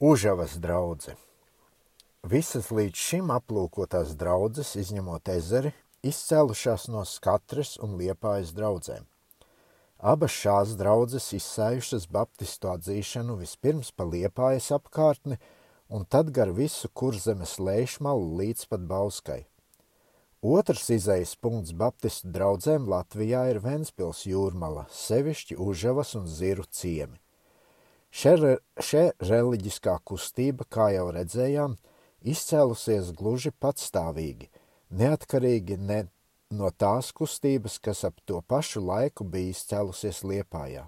Užavas draudze. Visas līdz šim aplūkotās draudzes, izņemot ezeri, izcēlušās no Skatras un Liepājas draudzēm. Abas šās draudzes izsējušas baptistu atzīšanu vispirms pa Liepājas apkārtni un tad gar visu kurzemes lēšmalu līdz pat Bauskai. Otrs izējas punkts baptistu draudzēm Latvijā ir Ventspils jūrmala, sevišķi Užavas un Ziru ciemi. Šie reliģiskā kustība, kā jau redzējām, izcēlusies gluži patstāvīgi, neatkarīgi ne no tās kustības, kas ap to pašu laiku bija izcēlusies Liepājā.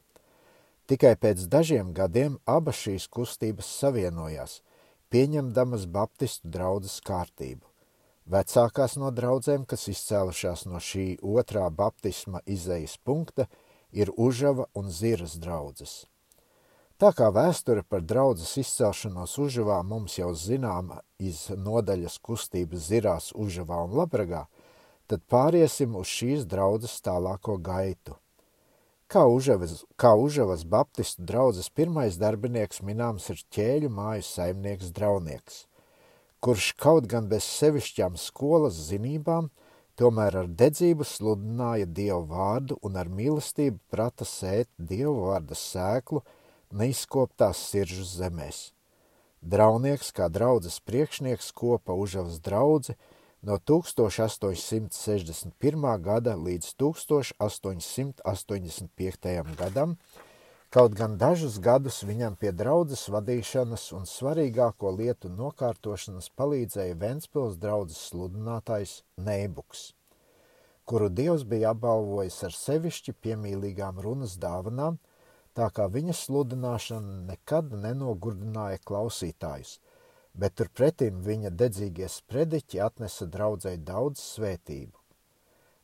Tikai pēc dažiem gadiem abas šīs kustības savienojās, pieņemdamas baptistu draudzes kārtību. Vecākās no draudzēm, kas izcēlušās no šī otrā baptisma izejas punkta, ir Užava un Ziras draudzes. Tā kā vēsture par draudzes izcelšanos Užavā mums jau zināma iz nodaļas kustības Zirās, Užavā un Labragā, tad pāriesim uz šīs draudzes tālāko gaitu. Kā Užavas, kā Užavas baptistu draudzes pirmais darbinieks minēms ir ķēļu māju saimnieks Draunieks, kurš kaut gan bez sevišķām skolas zinībām, tomēr ar dedzību sludināja Dievu vārdu un ar mīlestību prata sēt Dievu vārda sēklu – neizkoptās siržas zemēs. Draunieks kā draudzes priekšnieks kopa Užavas draudzi no 1861. gada līdz 1885. gadam, kaut gan dažus gadus viņam pie draudzes vadīšanas un svarīgāko lietu nokārtošanas palīdzēja Ventspils draudzes sludinātājs Neibuks, kuru dievs bija apbalvojis ar sevišķi piemīlīgām runas dāvanām – tā kā viņa sludināšana nekad nenogurdināja klausītājus, bet turpretim viņa dedzīgie sprediķi atnesa draudzē daudz svētību.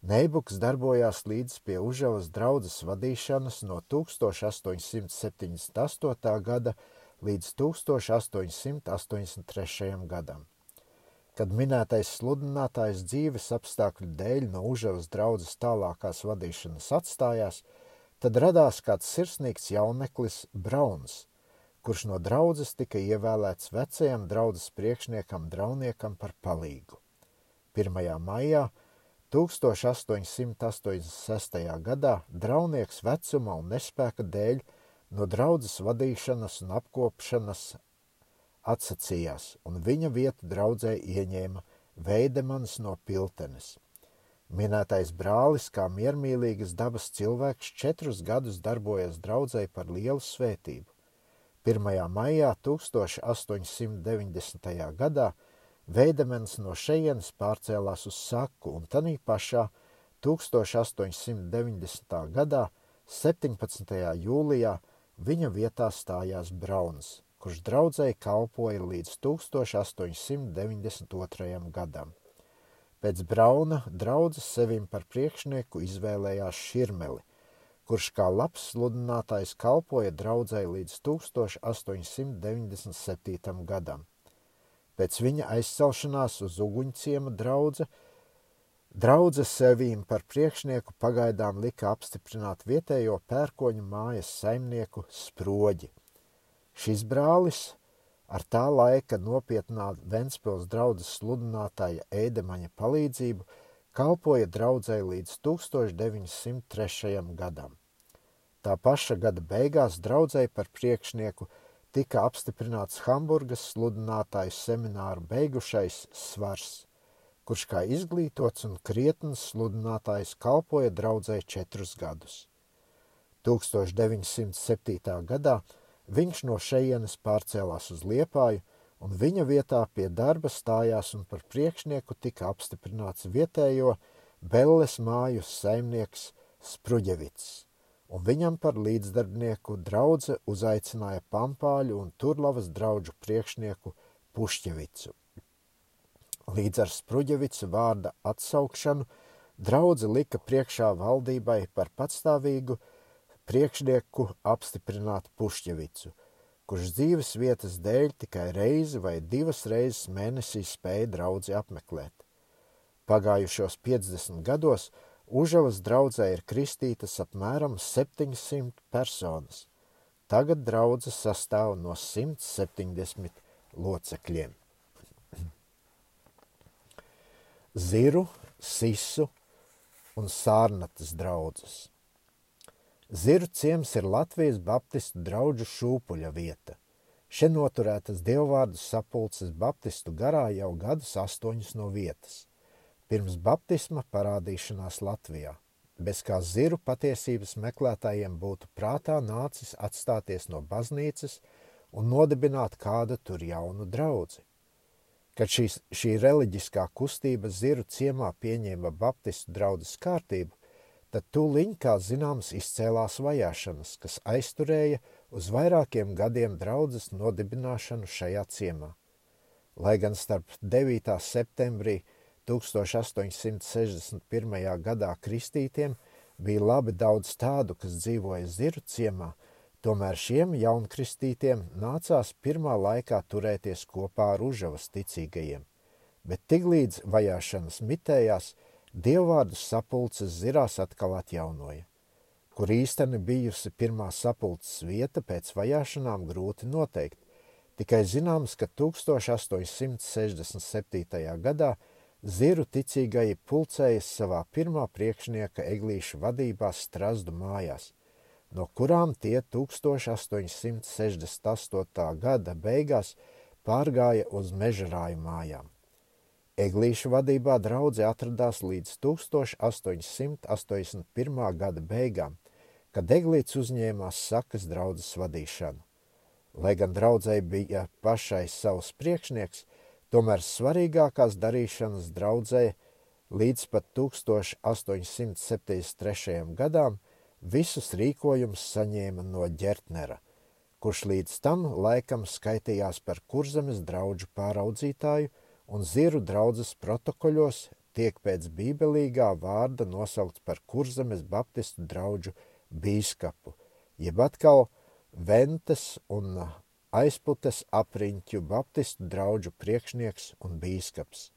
Neibuks darbojās līdz pie Užavas draudzes vadīšanas no 1878. gada līdz 1883. gadam. Kad minētais sludinātājs dzīves apstākļu dēļ no Užavas draudzes tālākās vadīšanas atstājās, Tad radās kāds sirsnīgs jauneklis Brauns, kurš no draudzes tika ievēlēts vecajam draudzes priekšniekam Drauniekam par palīgu. 1. maijā 1886. gadā Draunieks vecuma un nespēka dēļ no draudzes vadīšanas un apkopšanas atsacījās, un viņa vietu draudzē ieņēma Veidemans no Piltenes. Minētais brālis, kā miermīlīgas dabas cilvēks, četrus gadus darbojas draudzē par lielu svētību. 1. maijā 1890. gadā Veidemens no šejienes pārcēlās uz Saku, un tanī pašā 1890. gadā 17. jūlijā viņa vietā stājās Brauns, kurš draudzēji kalpoja līdz 1892. gadam. Pēc Brauna draudzes sevim par priekšnieku izvēlējās Širmeli, kurš kā labs sludinātājs kalpoja draudzē līdz 1897. gadam. Pēc viņa aizcelšanās uz uguņciema draudze, draudze sevīm par priekšnieku pagaidām lika apstiprināt vietējo pērkoņu mājas saimnieku sproģi. Šis brālis – Ar tā laika nopietnā Ventspils draudzes sludinātāja Ēdemaņa palīdzību kalpoja draudzē līdz 1903. gadam. Tā paša gada beigās draudzē par priekšnieku tika apstiprināts Hamburgas sludinātājs semināru beigušais Svars, kurš kā izglītots un krietns sludinātājs kalpoja draudzē četrus gadus. 1907. gadā Viņš no šejienes pārcēlās uz Liepāju, un viņa vietā pie darba stājās un par priekšnieku tika apstiprināts vietējo Belles māju saimnieks Spruģevits, un viņam par līdzdarbnieku draudze uzaicināja Pampāļu un Turlavas draudžu priekšnieku Pušķevicu. Līdz ar Spruģevicu vārda atsaukšanu draudze lika priekšā valdībai par patstāvīgu priekšnieku apstiprināt Pušķevicu, kurš dzīves vietas dēļ tikai reizi vai divas reizes mēnesī spēja draudzi apmeklēt. Pagājušos 50 gados Užavas draudzē ir kristītas apmēram 700 personas, Tagad draudze sastāv no 170 locekļiem. Ziru, Sisu un Sārnatas draudzes. Ziru ciems ir Latvijas baptistu draugu šūpuļa vieta. Šeit noturētas dievvvārdu sapulces baptistu garā jau gadus astoņus no vietas. Pirms baptisma parādīšanās Latvijā – bez kā ziru patiesības meklētājiem būtu prātā nācis atstāties no baznīcas un nodibināt kādu tur jaunu draudzi. Kad šīs, šī reliģiskā kustība ziru ciemā pieņēma baptistu draudzes kārtību, tad tūliņ, kā zināms, izcēlās vajāšanas, kas aizturēja uz vairākiem gadiem draudzes nodibināšanu šajā ciemā. Lai gan starp 9. septembrī 1861. gadā kristītiem bija labi daudz tādu, kas dzīvoja ziru ciemā, tomēr šiem jaunkristītiem nācās pirmā laikā turēties kopā ar užavas ticīgajiem, bet tiklīdz vajāšanas mitējās, dievvvārdu sapulces zirās atkal atjaunoja. Kur īsteni bijusi pirmā sapulces vieta pēc vajāšanām grūti noteikt, tikai zināms, ka 1867. gadā Ziru ticīgai pulcējas savā pirmā priekšnieka eglīšu vadībā Strazdu mājās, no kurām tie 1868. gada beigās pārgāja uz mežarāju mājām. Eglīšu vadībā draudze atradās līdz 1881. gada beigām, kad Eglīts uzņēmās sakas draudzes vadīšanu. Lai gan draudzēji bija pašai savs priekšnieks, Tomēr svarīgākās darīšanas draudzē līdz pat 1873. gadām visus rīkojumus saņēma no ģertnera, kurš līdz tam laikam skaitījās par kurzemes draugu pāraudzītāju un ziru draudzes protokoļos tiek pēc bībelīgā vārda nosaukts par kurzemes baptistu draugu bīskapu, jeb atkal Ventes un aizputes apriņķu baptistu draugu priekšnieks un bīskaps.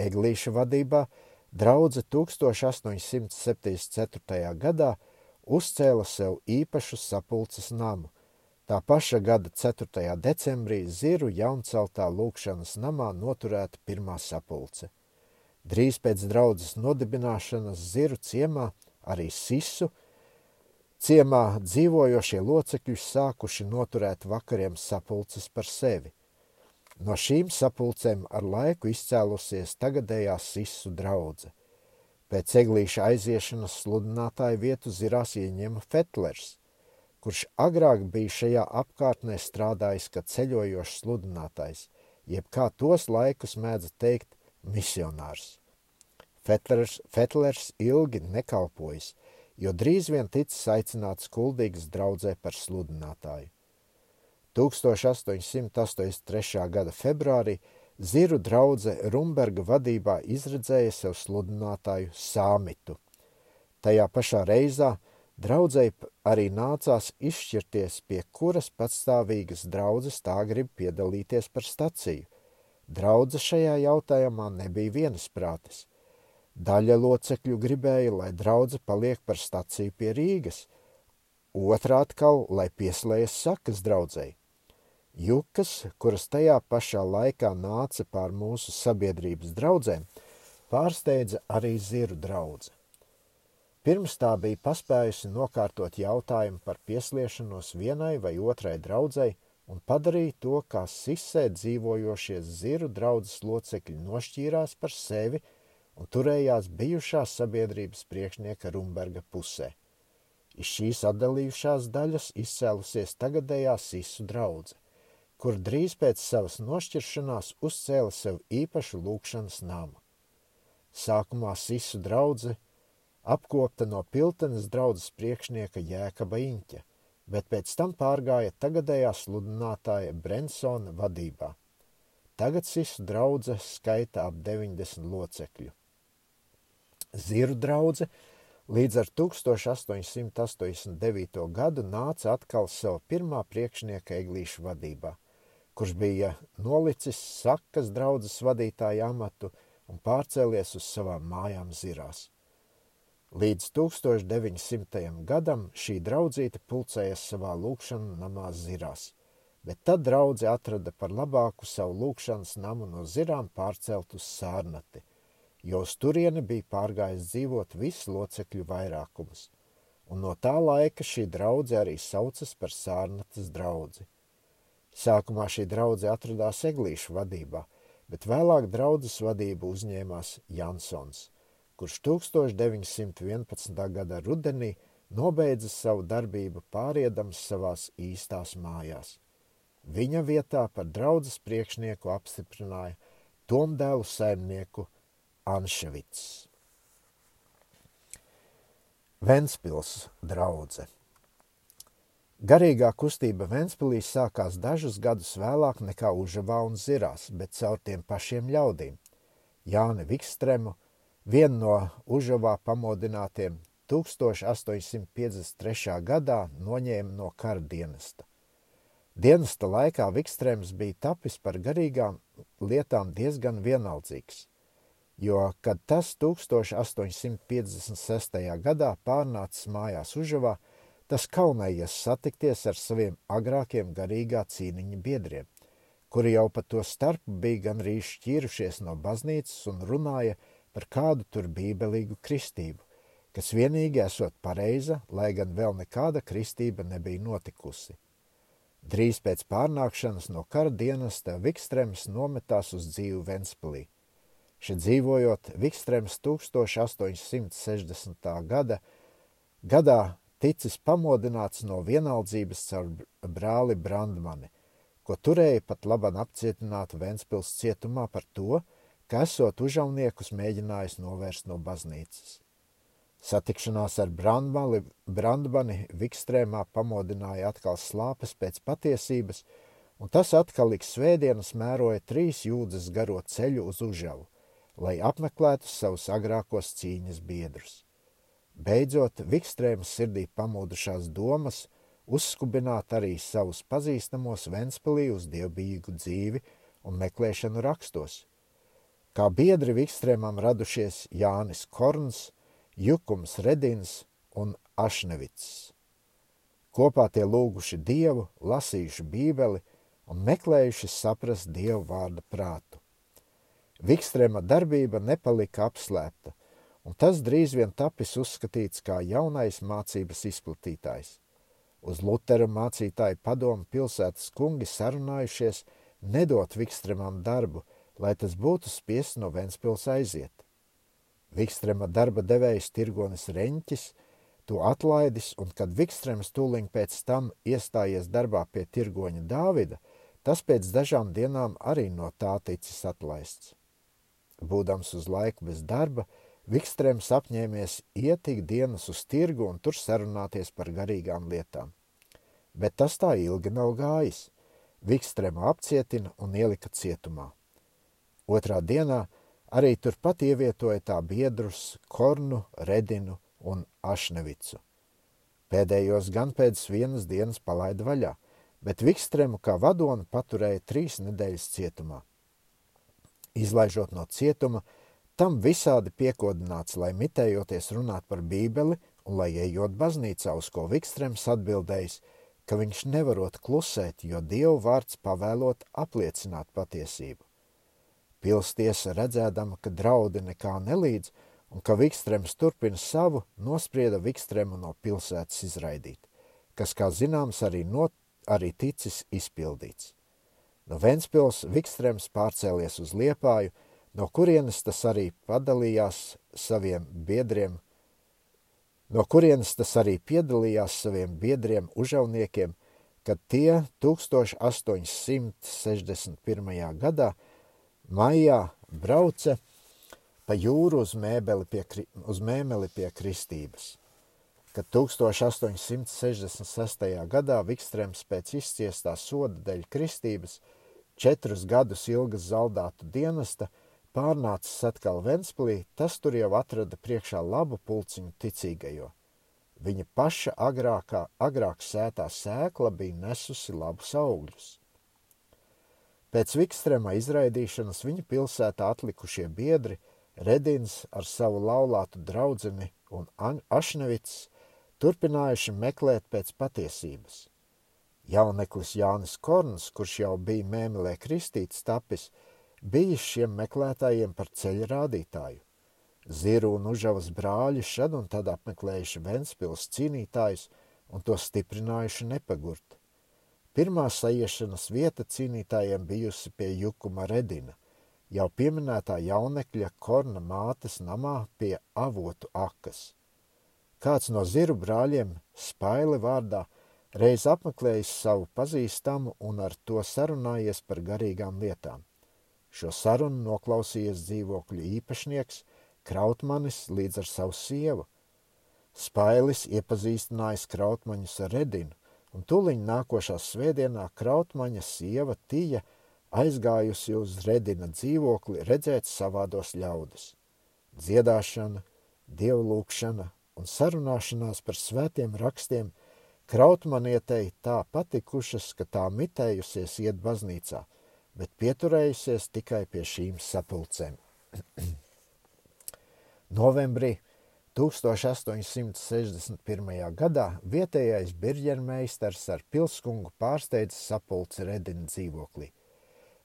Eglīša vadībā draudze 1874. gadā uzcēla sev īpašu sapulces namu. Tā paša gada 4. decembrī Ziru jaunceltā lūkšanas namā noturēta pirmā sapulce. Drīz pēc draudzes nodibināšanas Ziru ciemā arī Sisu – Ciemā dzīvojošie locekļi sākuši noturēt vakariem sapulces par sevi. No šīm sapulcēm ar laiku izcēlusies tagadējā sisu draudze. Pēc eglīša aiziešanas sludinātāju vietu zirās ieņēma Fetlers, kurš agrāk bija šajā apkārtnē strādājis kā ceļojošs sludinātājs, jeb kā tos laikus mēdza teikt misionārs. Fetlers, Fetlers ilgi nekalpojis – jo drīz vien ticis aicināts kuldīgas draudzē par sludinātāju. 1883. gada februārī Ziru draudze Rumberga vadībā izredzēja sev sludinātāju Sāmitu. Tajā pašā reizā draudzēji arī nācās izšķirties, pie kuras patstāvīgas draudzes tā grib piedalīties par staciju. Draudze šajā jautājumā nebija vienasprātis – Daļa locekļu gribēja, lai draudze paliek par staciju pie Rīgas, otrā atkal, lai pieslējas sakas draudzēji. Jukas, kuras tajā pašā laikā nāca pār mūsu sabiedrības draudzēm, pārsteidza arī ziru draudze. Pirms tā bija paspējusi nokārtot jautājumu par piesliešanos vienai vai otrai draudzēji un padarīja to, kā sisē dzīvojošie ziru draudzes locekļi nošķīrās par sevi – un turējās bijušās sabiedrības priekšnieka Rumberga pusē. Iz šīs atdalījušās daļas izcēlusies tagadējā sisu draudze, kur drīz pēc savas nošķiršanās uzcēla sev īpašu lūkšanas namu. Sākumā sisu draudze apkopta no Piltenes draudzes priekšnieka Jēkaba Iņķa, bet pēc tam pārgāja tagadējā sludinātāja Brensona vadībā. Tagad sisu draudze skaita ap 90 locekļu. Ziru draudze līdz ar 1889. gadu nāca atkal savu pirmā priekšnieka eglīšu vadībā, kurš bija nolicis sakas draudzes vadītāja amatu un pārcēlies uz savām mājām zirās. Līdz 1900. gadam šī draudzīte pulcējas savā lūkšanu namā zirās, bet tad draudze atrada par labāku savu lūkšanas namu no zirām pārcelt uz sārnati, jo uz turieni bija pārgājis dzīvot visu locekļu vairākums, un no tā laika šī draudze arī saucas par sārnatas draudzi. Sākumā šī draudze atradās eglīšu vadībā, bet vēlāk draudzes vadību uzņēmās Jansons – kurš 1911. gada rudenī nobeidza savu darbību pāriedams savās īstās mājās. Viņa vietā par draudzes priekšnieku apstiprināja tomdēlu saimnieku Anševits. Ventspils draudze Garīgā kustība Ventspilī sākās dažus gadus vēlāk nekā Užavā un Zirās, bet caur tiem pašiem ļaudīm – Jāni Vikstremu, Vienu no Užavā pamodinātiem 1853. gadā noņēma no kara dienesta. Dienesta laikā Vikstrēms bija tapis par garīgām lietām diezgan vienaldzīgs, jo, kad tas 1856. gadā pārnācis mājās Užavā, tas kaunējies satikties ar saviem agrākiem garīgā cīniņa biedriem, kuri jau pa to starpu bija gan rīz šķīrušies no baznīcas un runāja par par kādu tur bībelīgu kristību, kas vienīgi esot pareiza, lai gan vēl nekāda kristība nebija notikusi. Drīz pēc pārnākšanas no kara dienesta Vikstrēms nometās uz dzīvu Ventspilī. Šeit dzīvojot, Vikstrēms 1860. gada gadā ticis pamodināts no vienaldzības caur brāli Brandmani, ko turēja pat labam apcietinātu Ventspils cietumā par to, ka esot užavniekus mēģinājis novērst no baznīcas. Satikšanās ar Brandbani, Brandbani Vikstrēmā pamodināja atkal slāpes pēc patiesības, un tas atkal ik svētdienas mēroja trīs jūdzes garo ceļu uz Užavu, lai apmeklētu savus agrākos cīņas biedrus. Beidzot, Vikstrēmas sirdī pamodušās domas uzskubināt arī savus pazīstamos Ventspilī uz dievbijīgu dzīvi un meklēšanu rakstos – Kā biedri Vikstrēmam radušies Jānis Korns, Jukums Redins un Ašnevits. Kopā tie lūguši Dievu, lasījuši Bībeli un meklējuši saprast Dievu vārda prātu. Vikstrēma darbība nepalika apslēpta, un tas drīz vien tapis uzskatīts kā jaunais mācības izplatītājs. Uz Lutera mācītāju padomu pilsētas kungi sarunājušies nedot Vikstrēmam darbu – lai tas būtu spiests no Ventspils aiziet. Vikstrema darba devējs Tirgonis Reņķis to atlaidis, un kad Vikstrems tūliņ pēc tam iestājies darbā pie tirgoņa Dāvida, tas pēc dažām dienām arī no tā ticis atlaists. Būdams uz laiku bez darba, Vikstrēms apņēmies iet ik dienas uz tirgu un tur sarunāties par garīgām lietām. Bet tas tā ilgi nav gājis. Vikstrēmu apcietina un ielika cietumā. Otrā dienā arī turpat ievietoja tā biedrus Kornu, Redinu un Ašnevicu. Pēdējos gan pēc vienas dienas palaida vaļā, bet Vikstrēmu kā vadoni paturēja trīs nedēļas cietumā. Izlaižot no cietuma, tam visādi piekodināts, lai mitējoties runāt par bībeli un lai ejot baznīcā, uz ko Vikstrēms atbildējis, ka viņš nevarot klusēt, jo Dievu vārds pavēlot apliecināt patiesību. Pilstiesa redzēdama, ka draudi nekā nelīdz un ka Vikstrēms turpina savu, nosprieda Vikstrēmu no pilsētas izraidīt, kas, kā zināms, arī, not, arī ticis izpildīts. No Ventspils Vikstrēms pārcēlies uz Liepāju, no kurienes tas arī padalījās saviem biedriem, no kurienes tas arī piedalījās saviem biedriem užavniekiem, kad tie 1861. gadā Maijā brauca pa jūru uz, pie, uz mēmeli pie kristības. Kad 1866. gadā Vikstrēms pēc izciestā soda dēļ kristības četrus gadus ilgas zaldātu dienesta pārnācis atkal Ventspilī, tas tur jau atrada priekšā labu pulciņu ticīgajo. Viņa paša agrākā, agrāk sētā sēkla bija nesusi labus augļus. Pēc Vikstrēma izraidīšanas viņa pilsētā atlikušie biedri Redins ar savu laulātu draudzeni un Ašnevits turpinājuši meklēt pēc patiesības. Jauneklis Jānis Korns, kurš jau bija mēmelē kristīts tapis, bijis šiem meklētājiem par ceļa rādītāju. Ziru un Užavas brāļi šad un tad apmeklējuši Ventspils cīnītājus un to stiprinājuši nepagurt. Pirmā saiešanas vieta cīnītājiem bijusi pie Jukuma Redina, jau pieminētā jaunekļa Korna mātes namā pie avotu akas. Kāds no ziru brāļiem, Spaili vārdā, reiz apmeklējis savu pazīstamu un ar to sarunājies par garīgām lietām. Šo sarunu noklausījies dzīvokļu īpašnieks Krautmanis līdz ar savu sievu. Spailis iepazīstinājis Krautmaņus ar Redinu, un tuliņ nākošā svētdienā Krautmaņa sieva Tija aizgājusi uz Redina dzīvokli redzēt savādos ļaudis. Dziedāšana, dievlūkšana, un sarunāšanās par svētiem rakstiem Krautmanietei tā patikušas, ka tā mitējusies iet baznīcā, bet pieturējusies tikai pie šīm sapulcēm. Novembrī 1861. gadā vietējais birģermeistars ar pilskungu pārsteidza sapulci Redina dzīvoklī.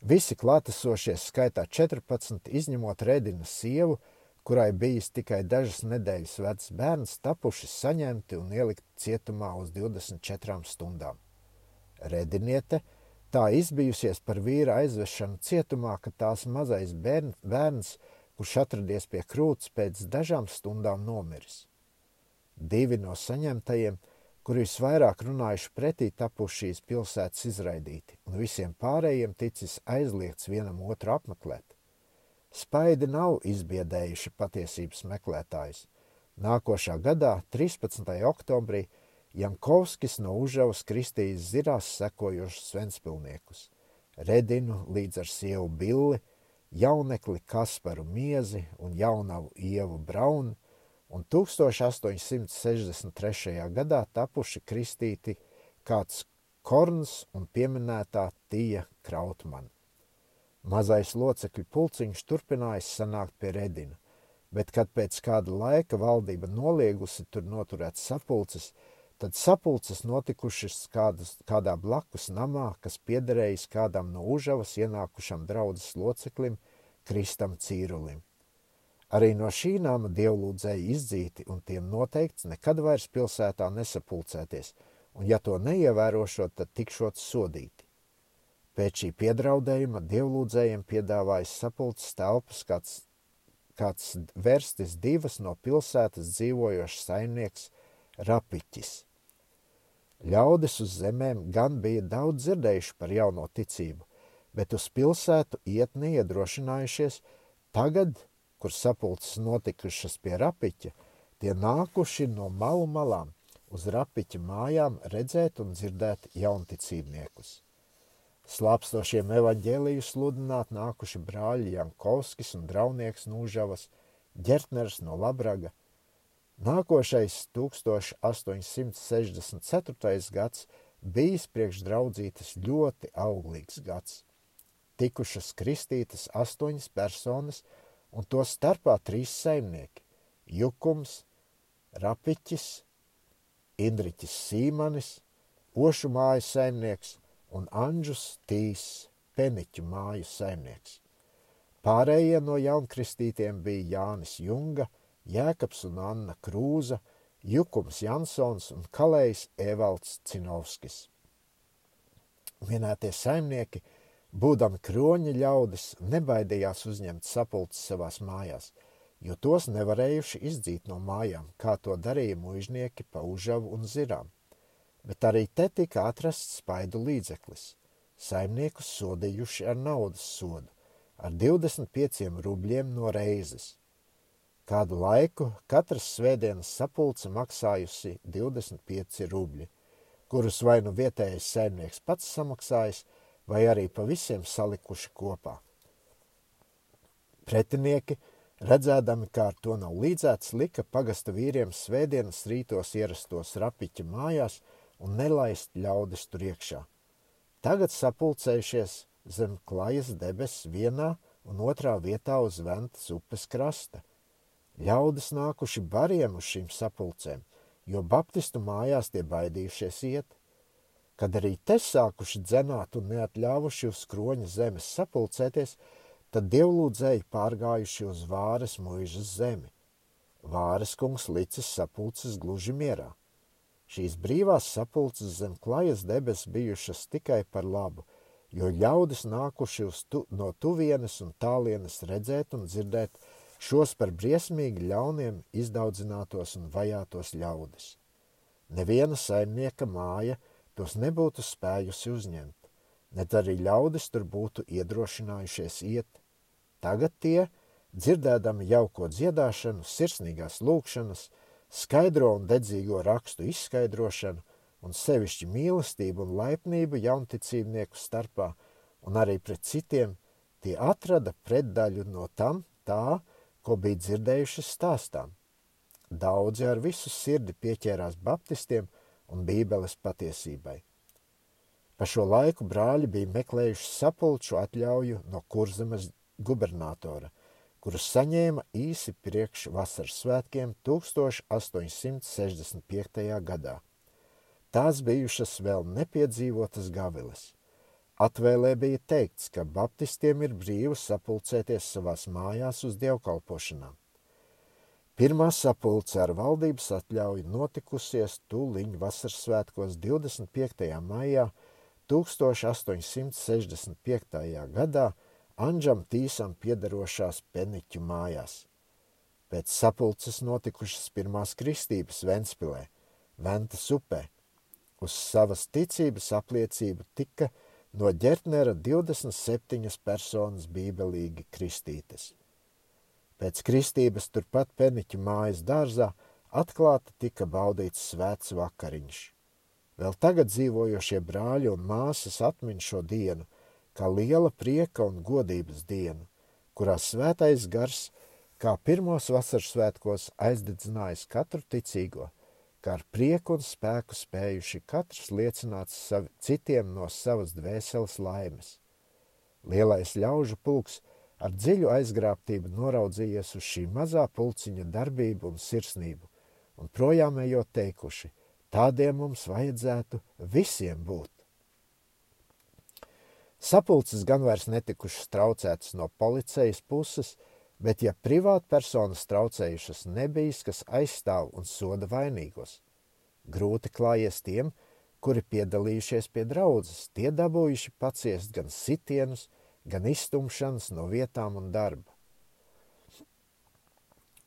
Visi klātesošie skaitā 14, izņemot Redina sievu, kurai bijis tikai dažas nedēļas vecs bērns, tapuši saņemti un ielikt cietumā uz 24 stundām. Rediniete tā izbijusies par vīra aizvešanu cietumā, ka tās mazais bērn, bērns, kurš atradies pie krūts, pēc dažām stundām nomiris. Divi no saņemtajiem, kuri visvairāk runājuši pretī, tapuši šīs pilsētas izraidīti, un visiem pārējiem ticis aizliegts vienam otru apmeklēt. Spaidi nav izbiedējuši patiesības meklētājus. Nākošā gadā, 13. oktobrī, Jankovskis no Užavas kristījis zirās sekojošus Svenspilniekus - Redinu līdz ar sievu Billi, jaunekli Kasparu Miezi un jaunavu Ievu Braunu, un 1863. gadā tapuši kristīti kāds Korns un pieminētā Tija Krautmana. Mazais locekļu pulciņš turpinājis sanākt pie Redina, bet, kad pēc kāda laika valdība noliegusi tur noturēt sapulces, tad sapulces notikušas kādas, kādā blakus namā, kas piederējis kādam no Užavas ienākušam draudzes loceklim, Kristam Cīrulim. Arī no šī nama dievlūdzēji izdzīti un tiem noteikts nekad vairs pilsētā nesapulcēties, un ja to neievērošot, tad tikšot sodīti. Pēc šī piedraudējuma dievlūdzējiem piedāvājas sapulces telpas kāds, kāds verstis divas no pilsētas dzīvojošs saimnieks Rapiķis. Ļaudis uz zemēm gan bija daudz dzirdējuši par jauno ticību, bet uz pilsētu iet neiedrošinājušies. Tagad, kur sapulces notikušas pie Rapiķa, tie nākuši no malu malām uz Rapiķa mājām redzēt un dzirdēt jaunticībniekus slāpstošiem evaņģēliju sludināt nākuši brāļi Jankovskis un draunieks Nūžavas, ģertners no Labraga. Nākošais 1864. gads bijis priekš draudzītas ļoti auglīgs gads. Tikušas kristītas astoņas personas, un to starpā trīs saimnieki - Jukums, Rapiķis, Indriķis Sīmanis, Ošu mājas saimnieks un Anžus Tīs Peniķu māju saimnieks. Pārējie no jaunkristītiem bija Jānis Junga, Jēkabs un Anna Krūza, Jukums Jansons un Kalējs Evalds Cinovskis. Minētie saimnieki, būdami kroņa ļaudis, nebaidījās uzņemt sapulces savās mājās, jo tos nevarējuši izdzīt no mājām, kā to darīja mužnieki pa Užavu un Zirām bet arī te tika atrasts spaidu līdzeklis. Saimniekus sodījuši ar naudas sodu, ar 25 rubļiem no reizes. Kādu laiku katras svētdienas sapulce maksājusi 25 rubļi, kurus vai nu vietējais saimnieks pats samaksājis, vai arī pa visiem salikuši kopā. Pretinieki, redzēdami, kā ar to nav līdzēts, lika pagasta vīriem svētdienas rītos ierastos rapiķa mājās – un nelaist ļaudis tur iekšā. Tagad sapulcējušies zem klajas debesis vienā un otrā vietā uz Ventas upes krasta. Ļaudis nākuši bariem uz šīm sapulcēm, jo baptistu mājās tie baidījušies iet. Kad arī te sākuši dzenāt un neatļāvuši uz kroņa zemes sapulcēties, tad dievlūdzēji pārgājuši uz vāres muižas zemi. Vāres kungs licis sapulces gluži mierā. Šīs brīvās sapulces zem klajas debes bijušas tikai par labu, jo ļaudis nākuši tu, no tuvienes un tālienes redzēt un dzirdēt šos par briesmīgi ļauniem izdaudzinātos un vajātos ļaudis. Neviena saimnieka māja tos nebūtu spējusi uzņemt, ne arī ļaudis tur būtu iedrošinājušies iet. Tagad tie, dzirdēdami jauko dziedāšanu, sirsnīgās lūkšanas, skaidro un dedzīgo rakstu izskaidrošanu un sevišķi mīlestību un laipnību jaunticībnieku starpā un arī pret citiem, tie atrada pretdaļu no tam tā, ko bija dzirdējuši stāstām. Daudzi ar visu sirdi pieķērās baptistiem un bībeles patiesībai. Pa šo laiku brāļi bija meklējuši sapulču atļauju no kurzemes gubernatora – kurus saņēma īsi priekš vasaras svētkiem 1865. gadā. Tās bijušas vēl nepiedzīvotas gaviles. Atvēlē bija teikts, ka baptistiem ir brīvi sapulcēties savās mājās uz dievkalpošanām. Pirmā sapulce ar valdības atļauju notikusies tūliņ vasaras svētkos 25. maijā 1865. gadā Anžam Tīsam piederošās peniķu mājās. Pēc sapulces notikušas pirmās kristības Ventspilē, Ventas upē. Uz savas ticības apliecību tika no ģertnera 27 personas bībelīgi kristītes. Pēc kristības turpat peniķu mājas dārzā atklāti tika baudīts svēts vakariņš. Vēl tagad dzīvojošie brāļi un māsas atmin šo dienu – kā liela prieka un godības dienu, kurā svētais gars, kā pirmos vasaras svētkos, aizdedzinājis katru ticīgo, kā ar prieku un spēku spējuši katrs liecināt savi, citiem no savas dvēseles laimes. Lielais ļaužu pulks ar dziļu aizgrābtību noraudzījies uz šī mazā pulciņa darbību un sirsnību, un projām ejot teikuši, tādiem mums vajadzētu visiem būt. Sapulces gan vairs netikušas traucētas no policijas puses, bet ja privātpersonas traucējušas nebijis, kas aizstāv un soda vainīgos. Grūti klājies tiem, kuri piedalījušies pie draudzes, tie dabūjuši paciest gan sitienus, gan iztumšanas no vietām un darba.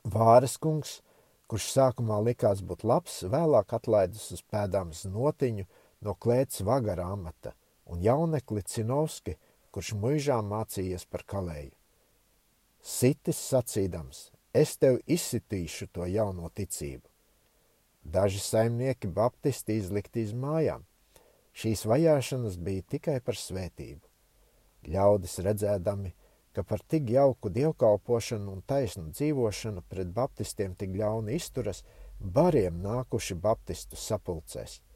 Vāres kungs, kurš sākumā likās būt labs, vēlāk atlaidus uz pēdām znotiņu no klēts vagara amata – un jaunekli Cinovski, kurš muižā mācījies par kalēju. Sitis sacīdams, es tev izsitīšu to jauno ticību. Daži saimnieki baptisti izlikti iz mājām. Šīs vajāšanas bija tikai par svētību. Ļaudis redzēdami, ka par tik jauku dievkalpošanu un taisnu dzīvošanu pret baptistiem tik ļauni izturas, bariem nākuši baptistu sapulcēs –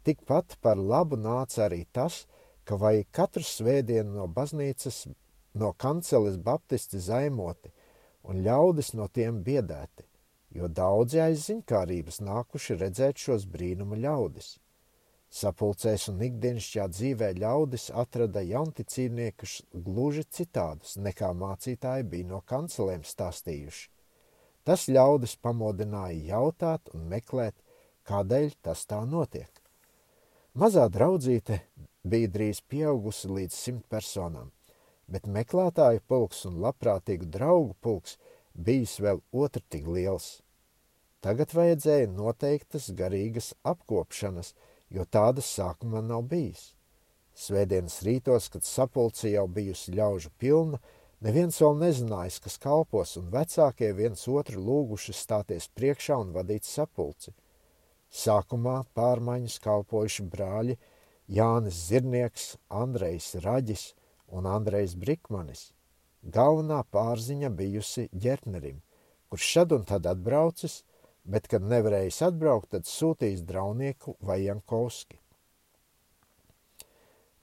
Tikpat par labu nāca arī tas, ka vajag katru svētdienu no baznīcas, no kanceles baptisti zaimoti un ļaudis no tiem biedēti, jo daudzi aiz ziņkārības nākuši redzēt šos brīnuma ļaudis. Sapulcēs un ikdienišķā dzīvē ļaudis atrada jaunticīniekus gluži citādus, nekā mācītāji bija no kancelēm stāstījuši. Tas ļaudis pamodināja jautāt un meklēt, kādēļ tas tā notiek. Mazā draudzīte bija drīz pieaugusi līdz simt personām, bet meklētāju pulks un labprātīgu draugu pulks bijis vēl otrtīgi liels. Tagad vajadzēja noteiktas garīgas apkopšanas, jo tādas sākumā nav bijis. Svētdienas rītos, kad sapulce jau bijusi ļaužu pilna, neviens vēl nezinājis, kas kalpos, un vecākie viens otru lūguši stāties priekšā un vadīt sapulci – Sākumā pārmaiņas kalpojuši brāļi Jānis Zirnieks, Andrejs Raģis un Andrejs Brikmanis. Galvenā pārziņa bijusi ģertnerim, kurš šad un tad atbraucis, bet, kad nevarējis atbraukt, tad sūtījis draunieku vai Jankovski.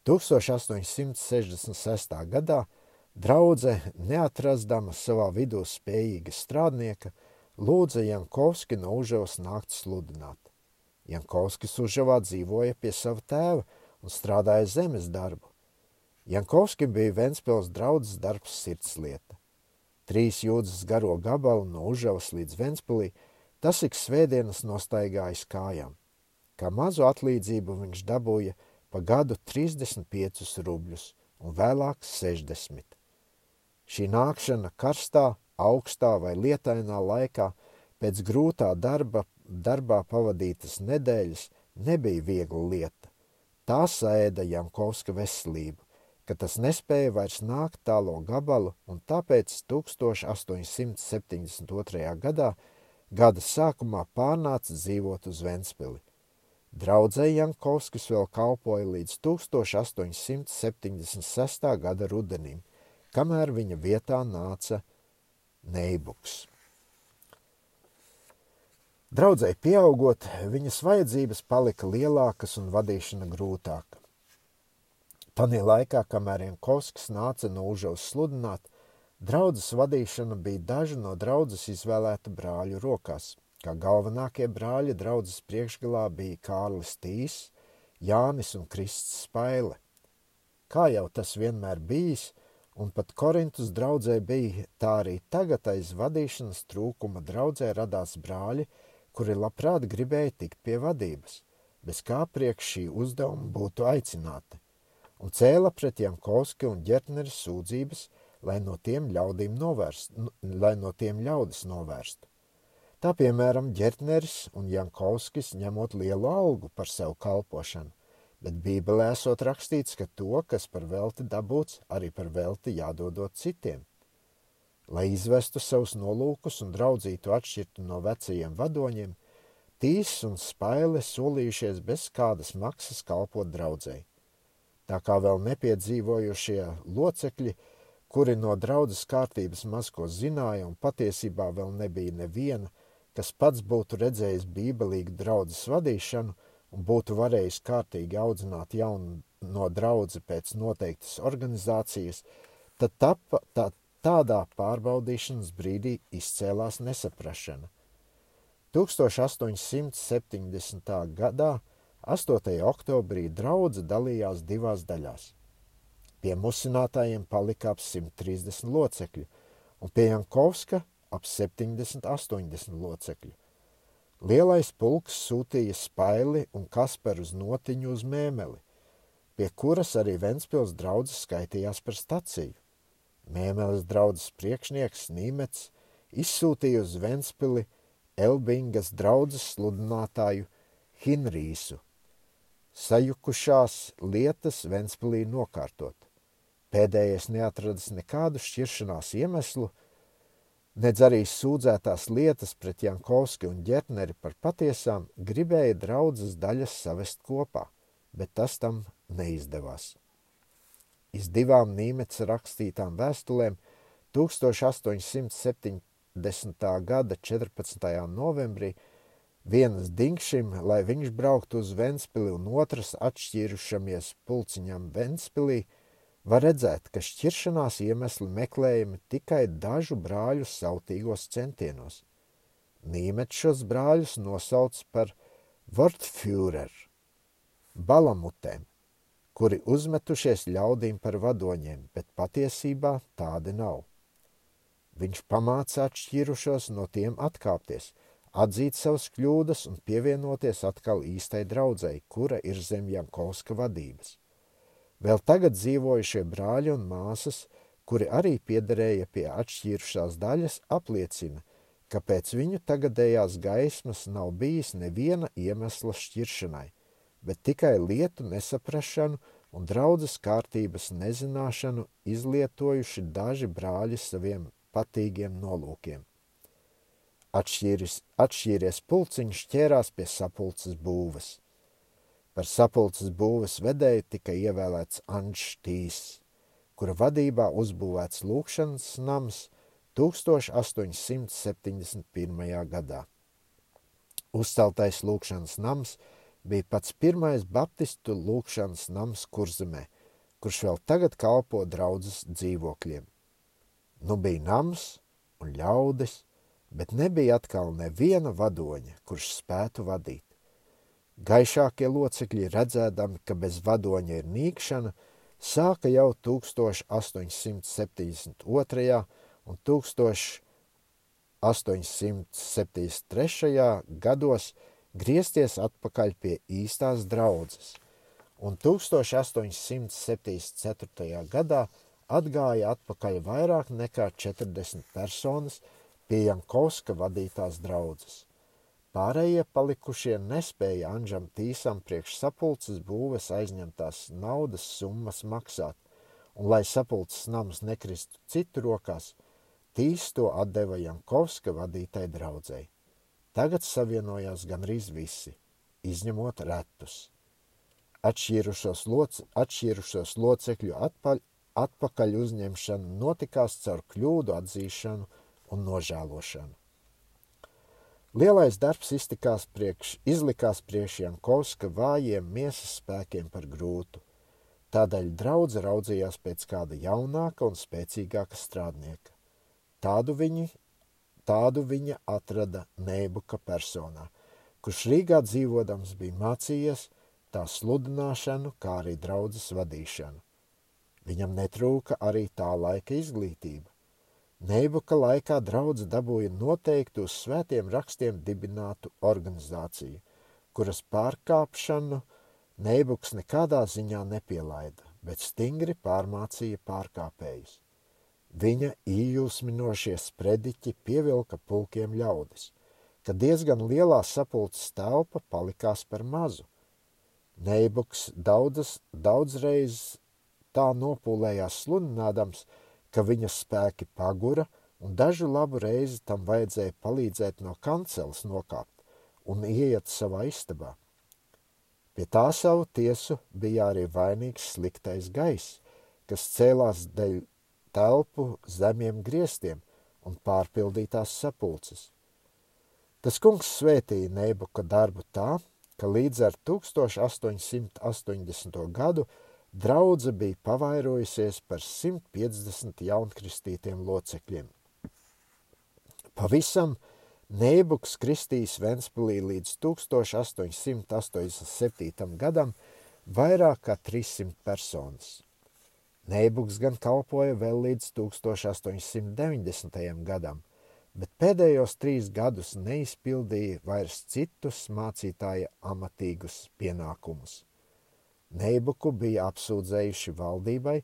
1866. gadā Draudze, neatrastama savā vidū spējīga strādnieka, lūdza Jankovski no Užavas nākt sludināt. Jankovskis Užavā dzīvoja pie sava tēva un strādāja zemes darbu. Jankovski bija Ventspils draudzes darbs sirdslieta. Trīs jūdzes garo gabalu no Užavas līdz Ventspilī, tas ik svētdienas nostaigājis kājām. Kā mazu atlīdzību viņš dabūja pa gadu 35 rubļus un vēlāk 60. Šī nākšana karstā, augstā vai lietainā laikā pēc grūtā darba, darbā pavadītas nedēļas nebija viegla lieta. Tā sēda Jankovska veselību, ka tas nespēja vairs nākt tālo gabalu, un tāpēc 1872. gadā gada sākumā pārnāca dzīvot uz Ventspili. Draudzē Jankovskis vēl kalpoja līdz 1876. gada rudenim, kamēr viņa vietā nāca Neibuks. Draudzēji pieaugot, viņas vajadzības palika lielākas un vadīšana grūtāka. Tanī laikā, kamēr Jankovskis nāca no Užavas sludināt, draudzes vadīšana bija dažu no draudzes izvēlētu brāļu rokās. Kā galvenākie brāļi draudzes priekšgalā bija Kārlis Tīs, Jānis un Krists Spaile. Kā jau tas vienmēr bijis, un pat Korintus draudzē bija, tā arī tagad aiz vadīšanas trūkuma draudzē radās brāļi, kuri labprāt gribēja tikt pie vadības, bez kā priekš šī uzdevuma būtu aicināti, un cēla pret Jankovski un ģertneri sūdzības, lai no tiem novērst, lai no tiem ļaudis novērstu. Tā piemēram, ģertneris un Jankovskis ņemot lielu algu par sev kalpošanu, bet Bībelē esot rakstīts, ka to, kas par velti dabūts, arī par velti jādodot citiem – Lai izvestu savus nolūkus un draudzītu atšķirtu no vecajiem vadoņiem, Tīs un Spaile solījušies bez kādas maksas kalpot draudzēji. Tā kā vēl nepiedzīvojušie locekļi, kuri no draudzes kārtības maz ko zināja un patiesībā vēl nebija neviena, kas pats būtu redzējis bībelīgu draudzes vadīšanu un būtu varējis kārtīgi audzināt jaunu no draudzi pēc noteiktas organizācijas, tad tapa, tā, Tādā pārbaudīšanas brīdī izcēlās nesaprašana. 1870. gadā 8. oktobrī draudze dalījās divās daļās. Pie musinātājiem palika ap 130 locekļu, un pie Jankovska ap 70-80 locekļu. Lielais pulks sūtīja Spaili un Kasperu uz notiņu uz mēmeli, pie kuras arī Ventspils draudzes skaitījās par staciju. Mēmeles draudzes priekšnieks Nīmets izsūtīja uz Ventspili Elbingas draudzes sludinātāju Hinrīsu. Sajukušās lietas Ventspilī nokārtot. Pēdējais neatradis nekādu šķiršanās iemeslu, nedz arī sūdzētās lietas pret Jankovski un Ģertneri par patiesām gribēja draudzes daļas savest kopā, bet tas tam neizdevās. Iz divām Nīmets rakstītām vēstulēm 1870. gada 14. novembrī vienas dingšim, lai viņš brauktu uz Ventspili un otras atšķīrušamies pulciņam Ventspilī, var redzēt, ka šķiršanās iemesli meklējami tikai dažu brāļu sautīgos centienos. Nīmets šos brāļus nosauc par Wortführer, balamutēm, kuri uzmetušies ļaudīm par vadoņiem, bet patiesībā tādi nav. Viņš pamāca atšķīrušos no tiem atkāpties, atzīt savas kļūdas un pievienoties atkal īstai draudzēji, kura ir zem Jankovska vadības. Vēl tagad dzīvojušie brāļi un māsas, kuri arī piederēja pie atšķīrušās daļas, apliecina, ka pēc viņu tagadējās gaismas nav bijis neviena iemesla šķiršanai, bet tikai lietu nesaprašanu un draudzes kārtības nezināšanu izlietojuši daži brāļi saviem patīgiem nolūkiem. Atšķīris, atšķīries pulciņš ķērās pie sapulces būves. Par sapulces būves vedēju tika ievēlēts Anšs Tīs, kura vadībā uzbūvēts lūkšanas nams 1871. gadā. Uzceltais lūkšanas nams – bija pats pirmais baptistu lūkšanas nams kurzemē, kurš vēl tagad kalpo draudzes dzīvokļiem. Nu bija nams un ļaudis, bet nebija atkal neviena vadoņa, kurš spētu vadīt. Gaišākie locekļi redzēdami, ka bez vadoņa ir nīkšana, sāka jau 1872. un 1873. gados griezties atpakaļ pie īstās draudzes, un 1874. gadā atgāja atpakaļ vairāk nekā 40 personas pie Jankovska vadītās draudzes. Pārējie palikušie nespēja Anžam Tīsam priekš sapulces būves aizņemtās naudas summas maksāt, un lai sapulces nams nekristu citu rokās, Tīs to atdeva Jankovska vadītai draudzēji. Tagad savienojās gandrīz visi, izņemot retus. Atšķīrušos, loc, atšķīrušos locekļu atpaļ, atpakaļ uzņemšana notikās caur kļūdu atzīšanu un nožēlošanu. Lielais darbs priekš, izlikās priekš Jankovska vājiem miesas spēkiem par grūtu. Tādēļ draudze raudzījās pēc kāda jaunāka un spēcīgāka strādnieka. Tādu, viņi, tādu viņa atrada Nēbuka personā, kurš Rīgā dzīvodams bija mācījies tā sludināšanu, kā arī draudzes vadīšanu. Viņam netrūka arī tā laika izglītība. Neibuka laikā draudz dabūja noteiktu uz svētiem rakstiem dibinātu organizāciju, kuras pārkāpšanu Neibuks nekādā ziņā nepielaida, bet stingri pārmācīja pārkāpējus. Viņa ījūsminošie sprediķi pievilka pulkiem ļaudis, ka diezgan lielā sapulces telpa palikās par mazu. Neibuks daudzas, daudzreiz tā nopūlējās sludinādams, ka viņa spēki pagura, un dažu labu reizi tam vajadzēja palīdzēt no kanceles nokāpt un ieiet savā istabā. Pie tā savu tiesu bija arī vainīgs sliktais gaiss, kas cēlās dēļ telpu zemiem griestiem un pārpildītās sapulces. Tas kungs svētīja Neibuka darbu tā, ka līdz ar 1880. gadu Draudze bija pavairojusies par 150 jaunkristītiem locekļiem. Pavisam Nēbuks kristīs Ventspilī līdz 1887. gadam vairāk kā 300 personas. Nēbuks gan kalpoja vēl līdz 1890. gadam, bet pēdējos trīs gadus neizpildīja vairs citus mācītāja amatīgus pienākumus. Neibuku bija apsūdzējuši valdībai,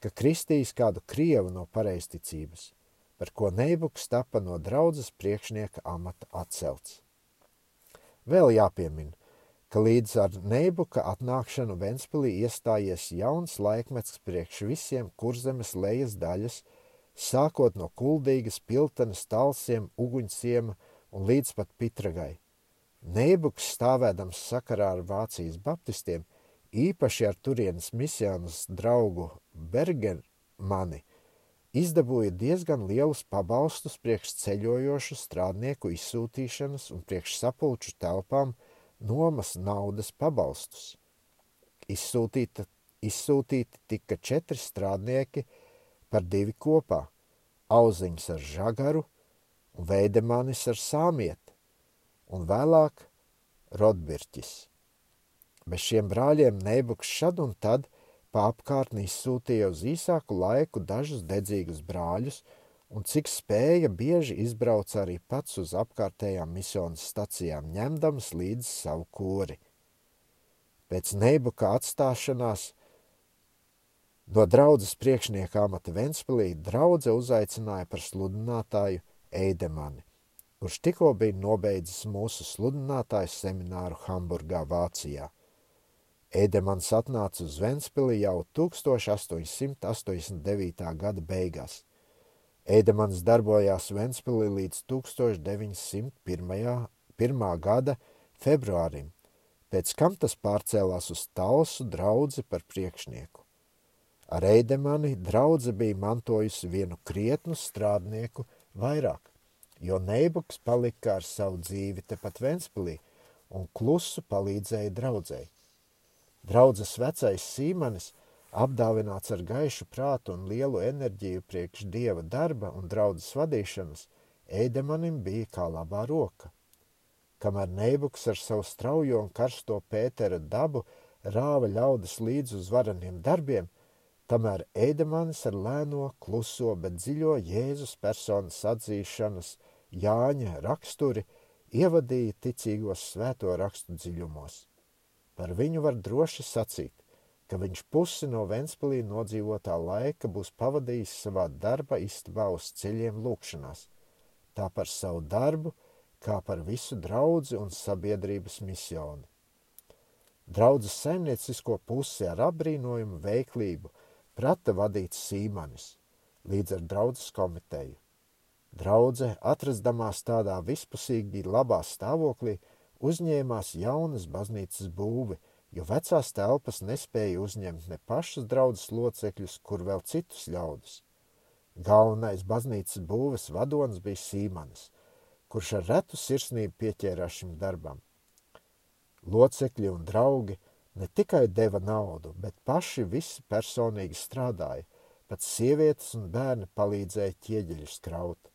ka kristīs kādu krievu no pareisticības, par ko Neibuks tapa no draudzes priekšnieka amata atcelts. Vēl jāpiemina, ka līdz ar Neibuka atnākšanu Ventspilī iestājies jauns laikmets priekš visiem kurzemes lejas daļas, sākot no kuldīgas, piltenes, talsiem, uguņciema un līdz pat pitragai. Neibuks stāvēdams sakarā ar Vācijas baptistiem īpaši ar turienes misijas draugu Bergermani, izdabūja diezgan lielus pabalstus priekš ceļojošu strādnieku izsūtīšanas un priekš sapulču telpām nomas naudas pabalstus. Izsūtīta, izsūtīti tika četri strādnieki par divi kopā - auziņš ar žagaru un veidemanis ar sāmieti, un vēlāk Rodbirķis. Bez šiem brāļiem Neibuks šad un tad pa apkārtni izsūtīja uz īsāku laiku dažus dedzīgus brāļus, un cik spēja bieži izbrauca arī pats uz apkārtējām misijas stacijām, ņemdams līdzi savu kori. Pēc Neibuka atstāšanās no draudzes priekšnieka amata Ventspilī draudze uzaicināja par sludinātāju Eidemani, kurš tikko bija nobeidzis mūsu sludinātāju semināru Hamburgā, Vācijā. Ēdemans atnāca uz Ventspili jau 1889. gada beigās. Ēdemans darbojās Ventspilī līdz 1901. gada februārim, pēc kam tas pārcēlās uz Talsu draudzi par priekšnieku. Ar Eidemani draudze bija mantojusi vienu krietnu strādnieku vairāk, jo Neibuks palika ar savu dzīvi tepat Ventspilī un klusu palīdzēja draudzēji. Draudzes vecais Sīmanis Apdāvināts ar gaišu prātu un lielu enerģiju priekš dieva darba un draudzes vadīšanas, Eidemanim bija kā labā roka. Kamēr Neibuks ar savu straujo un karsto Pētera dabu rāva ļaudis līdz uz vareniem darbiem, tamēr Eidemanis ar lēno, kluso, bet dziļo Jēzus personas atzīšanas Jāņa raksturi ievadīja ticīgos svēto rakstu dziļumos. Par viņu var droši sacīt, ka viņš pusi no Ventspilī nodzīvotā laika būs pavadījis savā darba istabā uz ceļiem lūkšanās, tā par savu darbu, kā par visu draudzi un sabiedrības misioni. Draudzes saimniecisko pusi ar apbrīnojumu veiklību prata vadīts Sīmanis līdz ar draudzes komiteju. Draudze, atrastamās tādā vispusīgi labā stāvoklī, uzņēmās jaunas baznīcas būvi – jo vecās telpas nespēja uzņemt ne pašus draudzes locekļus, kur vēl citus ļaudis. Galvenais baznīcas būves vadonis bija Sīmanis, kurš ar retu sirsnību pieķērās šim darbam. Locekļi un draugi ne tikai deva naudu, bet paši visi personīgi strādāja, pat sievietes un bērni palīdzēja ķieģeļus kraut.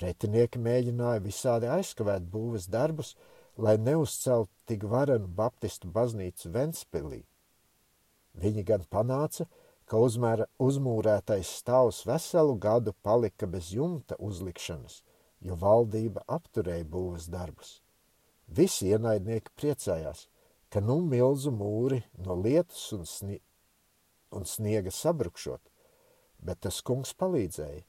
Pretinieki mēģināja visādi aizkavēt būves darbus, lai neuzceltu tik varenu baptistu baznīcu Ventspilī. Viņi gan panāca, ka uzmēra, uzmūrētais stāvs veselu gadu palika bez jumta uzlikšanas, jo valdība apturēja būvas darbus. Visi ienaidnieki priecājās, ka nu milzu mūri no lietus un, snie un sniega sabrukšot, bet tas kungs palīdzēja,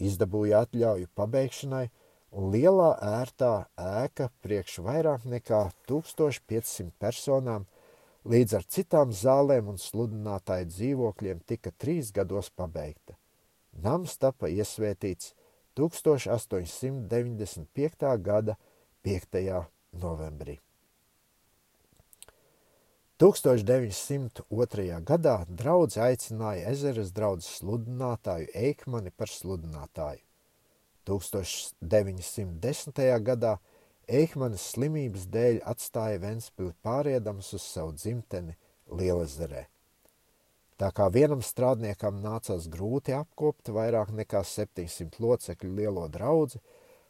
izdabūja atļauju pabeigšanai lielā ērtā ēka priekš vairāk nekā 1500 personām, līdz ar citām zālēm un sludinātāju dzīvokļiem tika trīs gados pabeigta. Nams tapa iesvētīts 1895. gada 5. novembrī. 1902. gadā draudz aicināja ezeres draudzes sludinātāju Eikmani par sludinātāju. 1910. gadā Eihmanas slimības dēļ atstāja Ventspili pāriedams uz savu dzimteni Lielezerē. Tā kā vienam strādniekam nācās grūti apkopt vairāk nekā 700 locekļu lielo draudzi,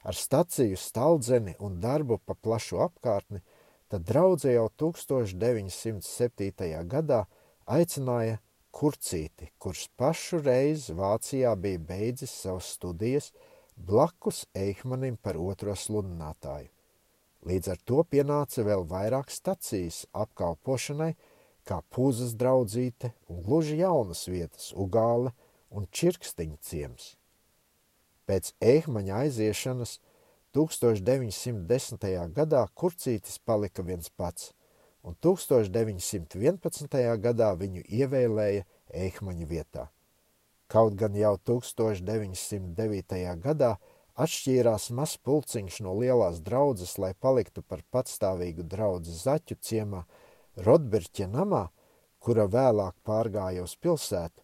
ar staciju staldzeni un darbu pa plašu apkārtni, tad draudze jau 1907. gadā aicināja Kurcīti, kurš pašu reizi Vācijā bija beidzis savas studijas, blakus Eihmanim par otro sludinātāju. Līdz ar to pienāca vēl vairāk stacijas apkalpošanai, kā pūzas draudzīte un gluži jaunas vietas Ugāle un Čirkstiņa ciems. Pēc Eihmaņa aiziešanas 1910. gadā kurcītis palika viens pats, un 1911. gadā viņu ievēlēja Eihmaņa vietā. Kaut gan jau 1909. gadā atšķīrās mazs pulciņš no lielās draudzes, lai paliktu par patstāvīgu draugu zaķu ciemā Rotberķa namā, kura vēlāk pārgāja uz pilsētu,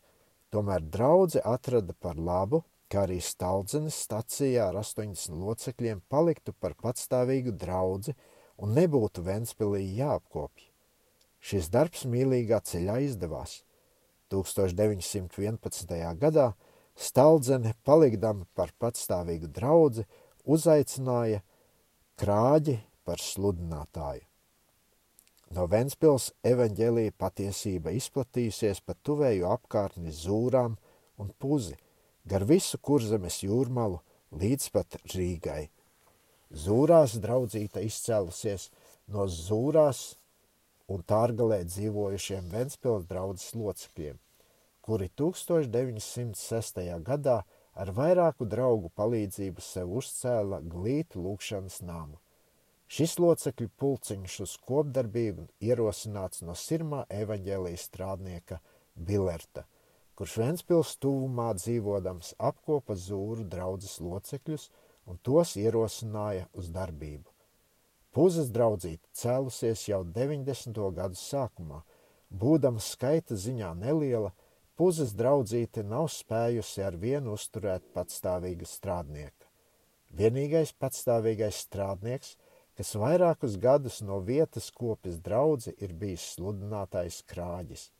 tomēr draudze atrada par labu, ka arī Stalzenes stacijā ar 80 locekļiem paliktu par patstāvīgu draugu un nebūtu Ventspilī jāapkopja. Šis darbs mīlīgā ceļā izdevās – 1911. gadā Staldzene, palikdama par patstāvīgu draudzi, uzaicināja krāģi par sludinātāju. No Ventspils evaņģēlīja patiesība izplatījusies pa tuvēju apkārtni zūrām un puzi, gar visu kurzemes jūrmalu līdz pat Rīgai. Zūrās draudzīta izcēlusies no zūrās un Tārgalē dzīvojušiem Ventspils draudzes locekļiem, kuri 1906. gadā ar vairāku draugu palīdzību sev uzcēla glītu lūkšanas namu. Šis locekļu pulciņš uz kopdarbību ierosināts no sirmā evaņģēlijas strādnieka Bilerta, kurš Ventspils tuvumā dzīvodams apkopa zūru draudzes locekļus un tos ierosināja uz darbību. Puzas draudzīte cēlusies jau 90. gadu sākumā. Būdama skaita ziņā neliela, puzas draudzīte nav spējusi ar vienu uzturēt patstāvīga strādnieka. Vienīgais patstāvīgais strādnieks, kas vairākus gadus no vietas kopjas draudzi, ir bijis sludinātājs krāģis.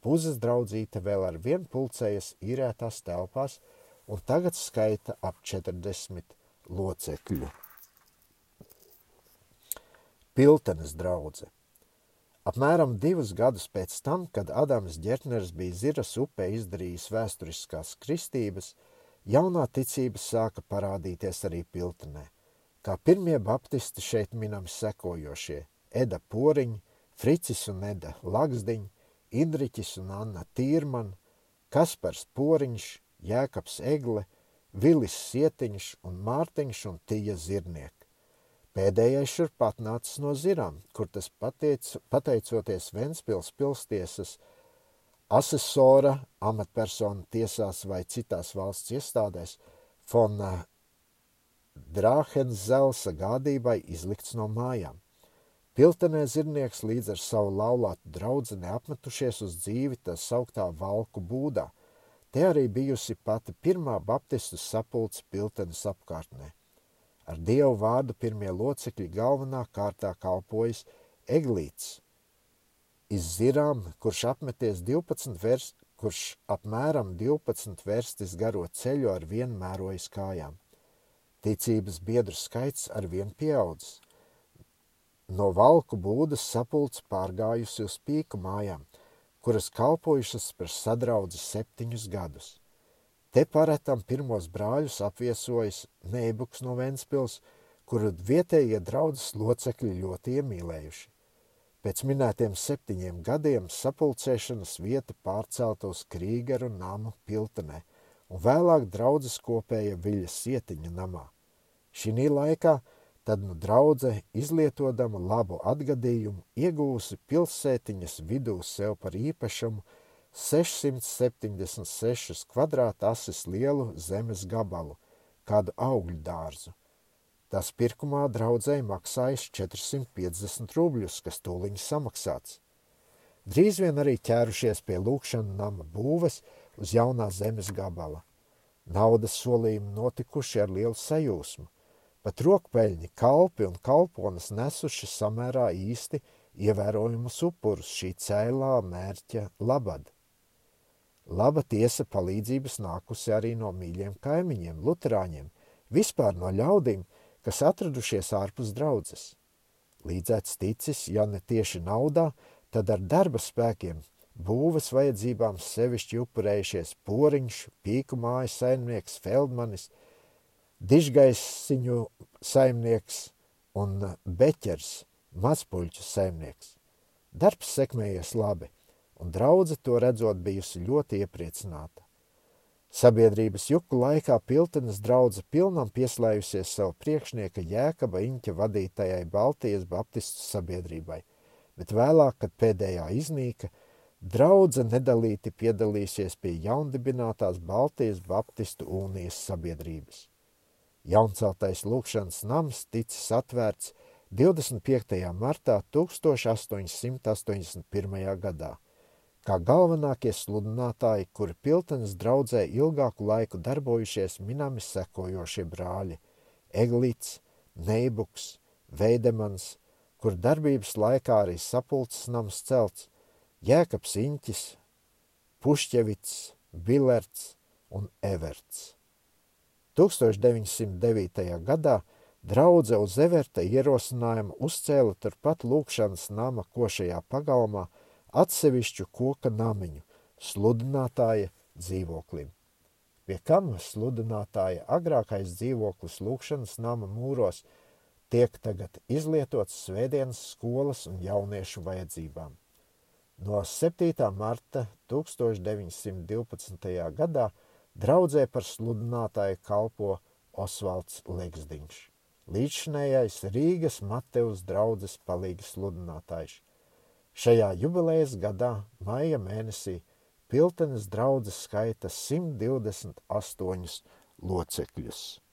puzes draudzīte vēl ar vien pulcējas īrētās telpās un tagad skaita ap 40 locekļu. Piltenes draudze. Apmēram divus gadus pēc tam, kad Adams Ģertners bija Ziras upē izdarījis vēsturiskās kristības, jaunā ticība sāka parādīties arī Piltenē. Kā pirmie baptisti šeit minami sekojošie – Eda Poriņa, Fricis un Eda Lagsdiņa, Indriķis un Anna Tīrman, Kaspars Poriņš, Jēkabs Egle, Vilis Sietiņš un Mārtiņš un Tija Zirnieka. Pēdējais šurp atnācis no Zirām, kur tas pateic, pateicoties Ventspils pilstiesas asesora, amatpersona tiesās vai citās valsts iestādēs, Fona Drāhenzelsa gādībai izlikts no mājām. Piltenē zirnieks līdz ar savu laulātu draudzeni apmetušies uz dzīvi tā sauktā valku būdā. Te arī bijusi pati pirmā baptistu sapulce Piltenes apkārtnē. Ar Dievu vārdu pirmie locekļi galvenā kārtā kalpojas Eglīts, izzirām, kurš apmeties 12 vers, kurš apmēram 12 verstis garo ceļu ar vien mērojas kājām. Ticības biedru skaits ar vien pieaudzis. No valku būdas sapulcs pārgājusi uz pīku mājām, kuras kalpojušas par sadraudzi septiņus gadus. Te paretam pirmos brāļus apviesojas Neibuks no Ventspils, kuru vietējie draudzes locekļi ļoti iemīlējuši. Pēc minētiem septiņiem gadiem sapulcēšanas vieta pārcelta uz Krīgeru namu Piltenē, un vēlāk draudzes kopēja Viļas sietiņa namā. Šī laikā tad nu draudze, izlietodama labu atgadījumu, iegūsi pilsētiņas vidū sev par īpašumu 676 kvadrātasis lielu zemes gabalu, kādu augļu dārzu. Tas pirkumā draudzēji maksājis 450 rubļus, kas tūliņ samaksāts. Drīz vien arī ķērušies pie lūkšana nama būves uz jaunā zemes gabala. Naudas solījumi notikuši ar lielu sajūsmu. Pat rokpeļņi, kalpi un kalponas nesuši samērā īsti ievērojumus upurus šī cēlā mērķa labad. Laba tiesa palīdzības nākusi arī no mīļiem kaimiņiem, luterāņiem, vispār no ļaudīm, kas atradušies ārpus draudzes. Līdzēts ticis, ja ne tieši naudā, tad ar darba spēkiem, būves vajadzībām sevišķi upurējušies poriņš, pīku mājas saimnieks, feldmanis, dižgaisiņu saimnieks un beķers, mazpuļķu saimnieks. Darbs sekmējies labi – un draudze to redzot bijusi ļoti iepriecināta. Sabiedrības juku laikā Piltenes draudze pilnam pieslējusies savu priekšnieka Jēkaba Iņķa vadītajai Baltijas baptistu sabiedrībai, bet vēlāk, kad pēdējā iznīka, draudze nedalīti piedalīsies pie jaundibinātās Baltijas baptistu unijas sabiedrības. Jaunceltais lūkšanas nams ticis atvērts 25. martā 1881. gadā kā galvenākie sludinātāji, kuri Piltenes draudzē ilgāku laiku darbojušies minami sekojošie brāļi – Eglīts, Neibuks, Veidemans, kur darbības laikā arī sapulces nams celts, Jēkabs Iņķis, Pušķevits, Bilerts un Everts. 1909. gadā draudze uz Everta ierosinājumu uzcēla turpat lūkšanas nama košajā pagalmā – atsevišķu koka namiņu sludinātāja dzīvoklim. Pie kam sludinātāja agrākais dzīvoklis lūkšanas nama mūros tiek tagad izlietots svētdienas skolas un jauniešu vajadzībām. No 7. marta 1912. gadā draudzē par sludinātāju kalpo Osvalds Legsdiņš, līdzšinējais Rīgas Mateus draudzes palīgas sludinātājs – Šajā jubilejas gadā, maija mēnesī, Piltenes draudzes skaita 128 locekļus.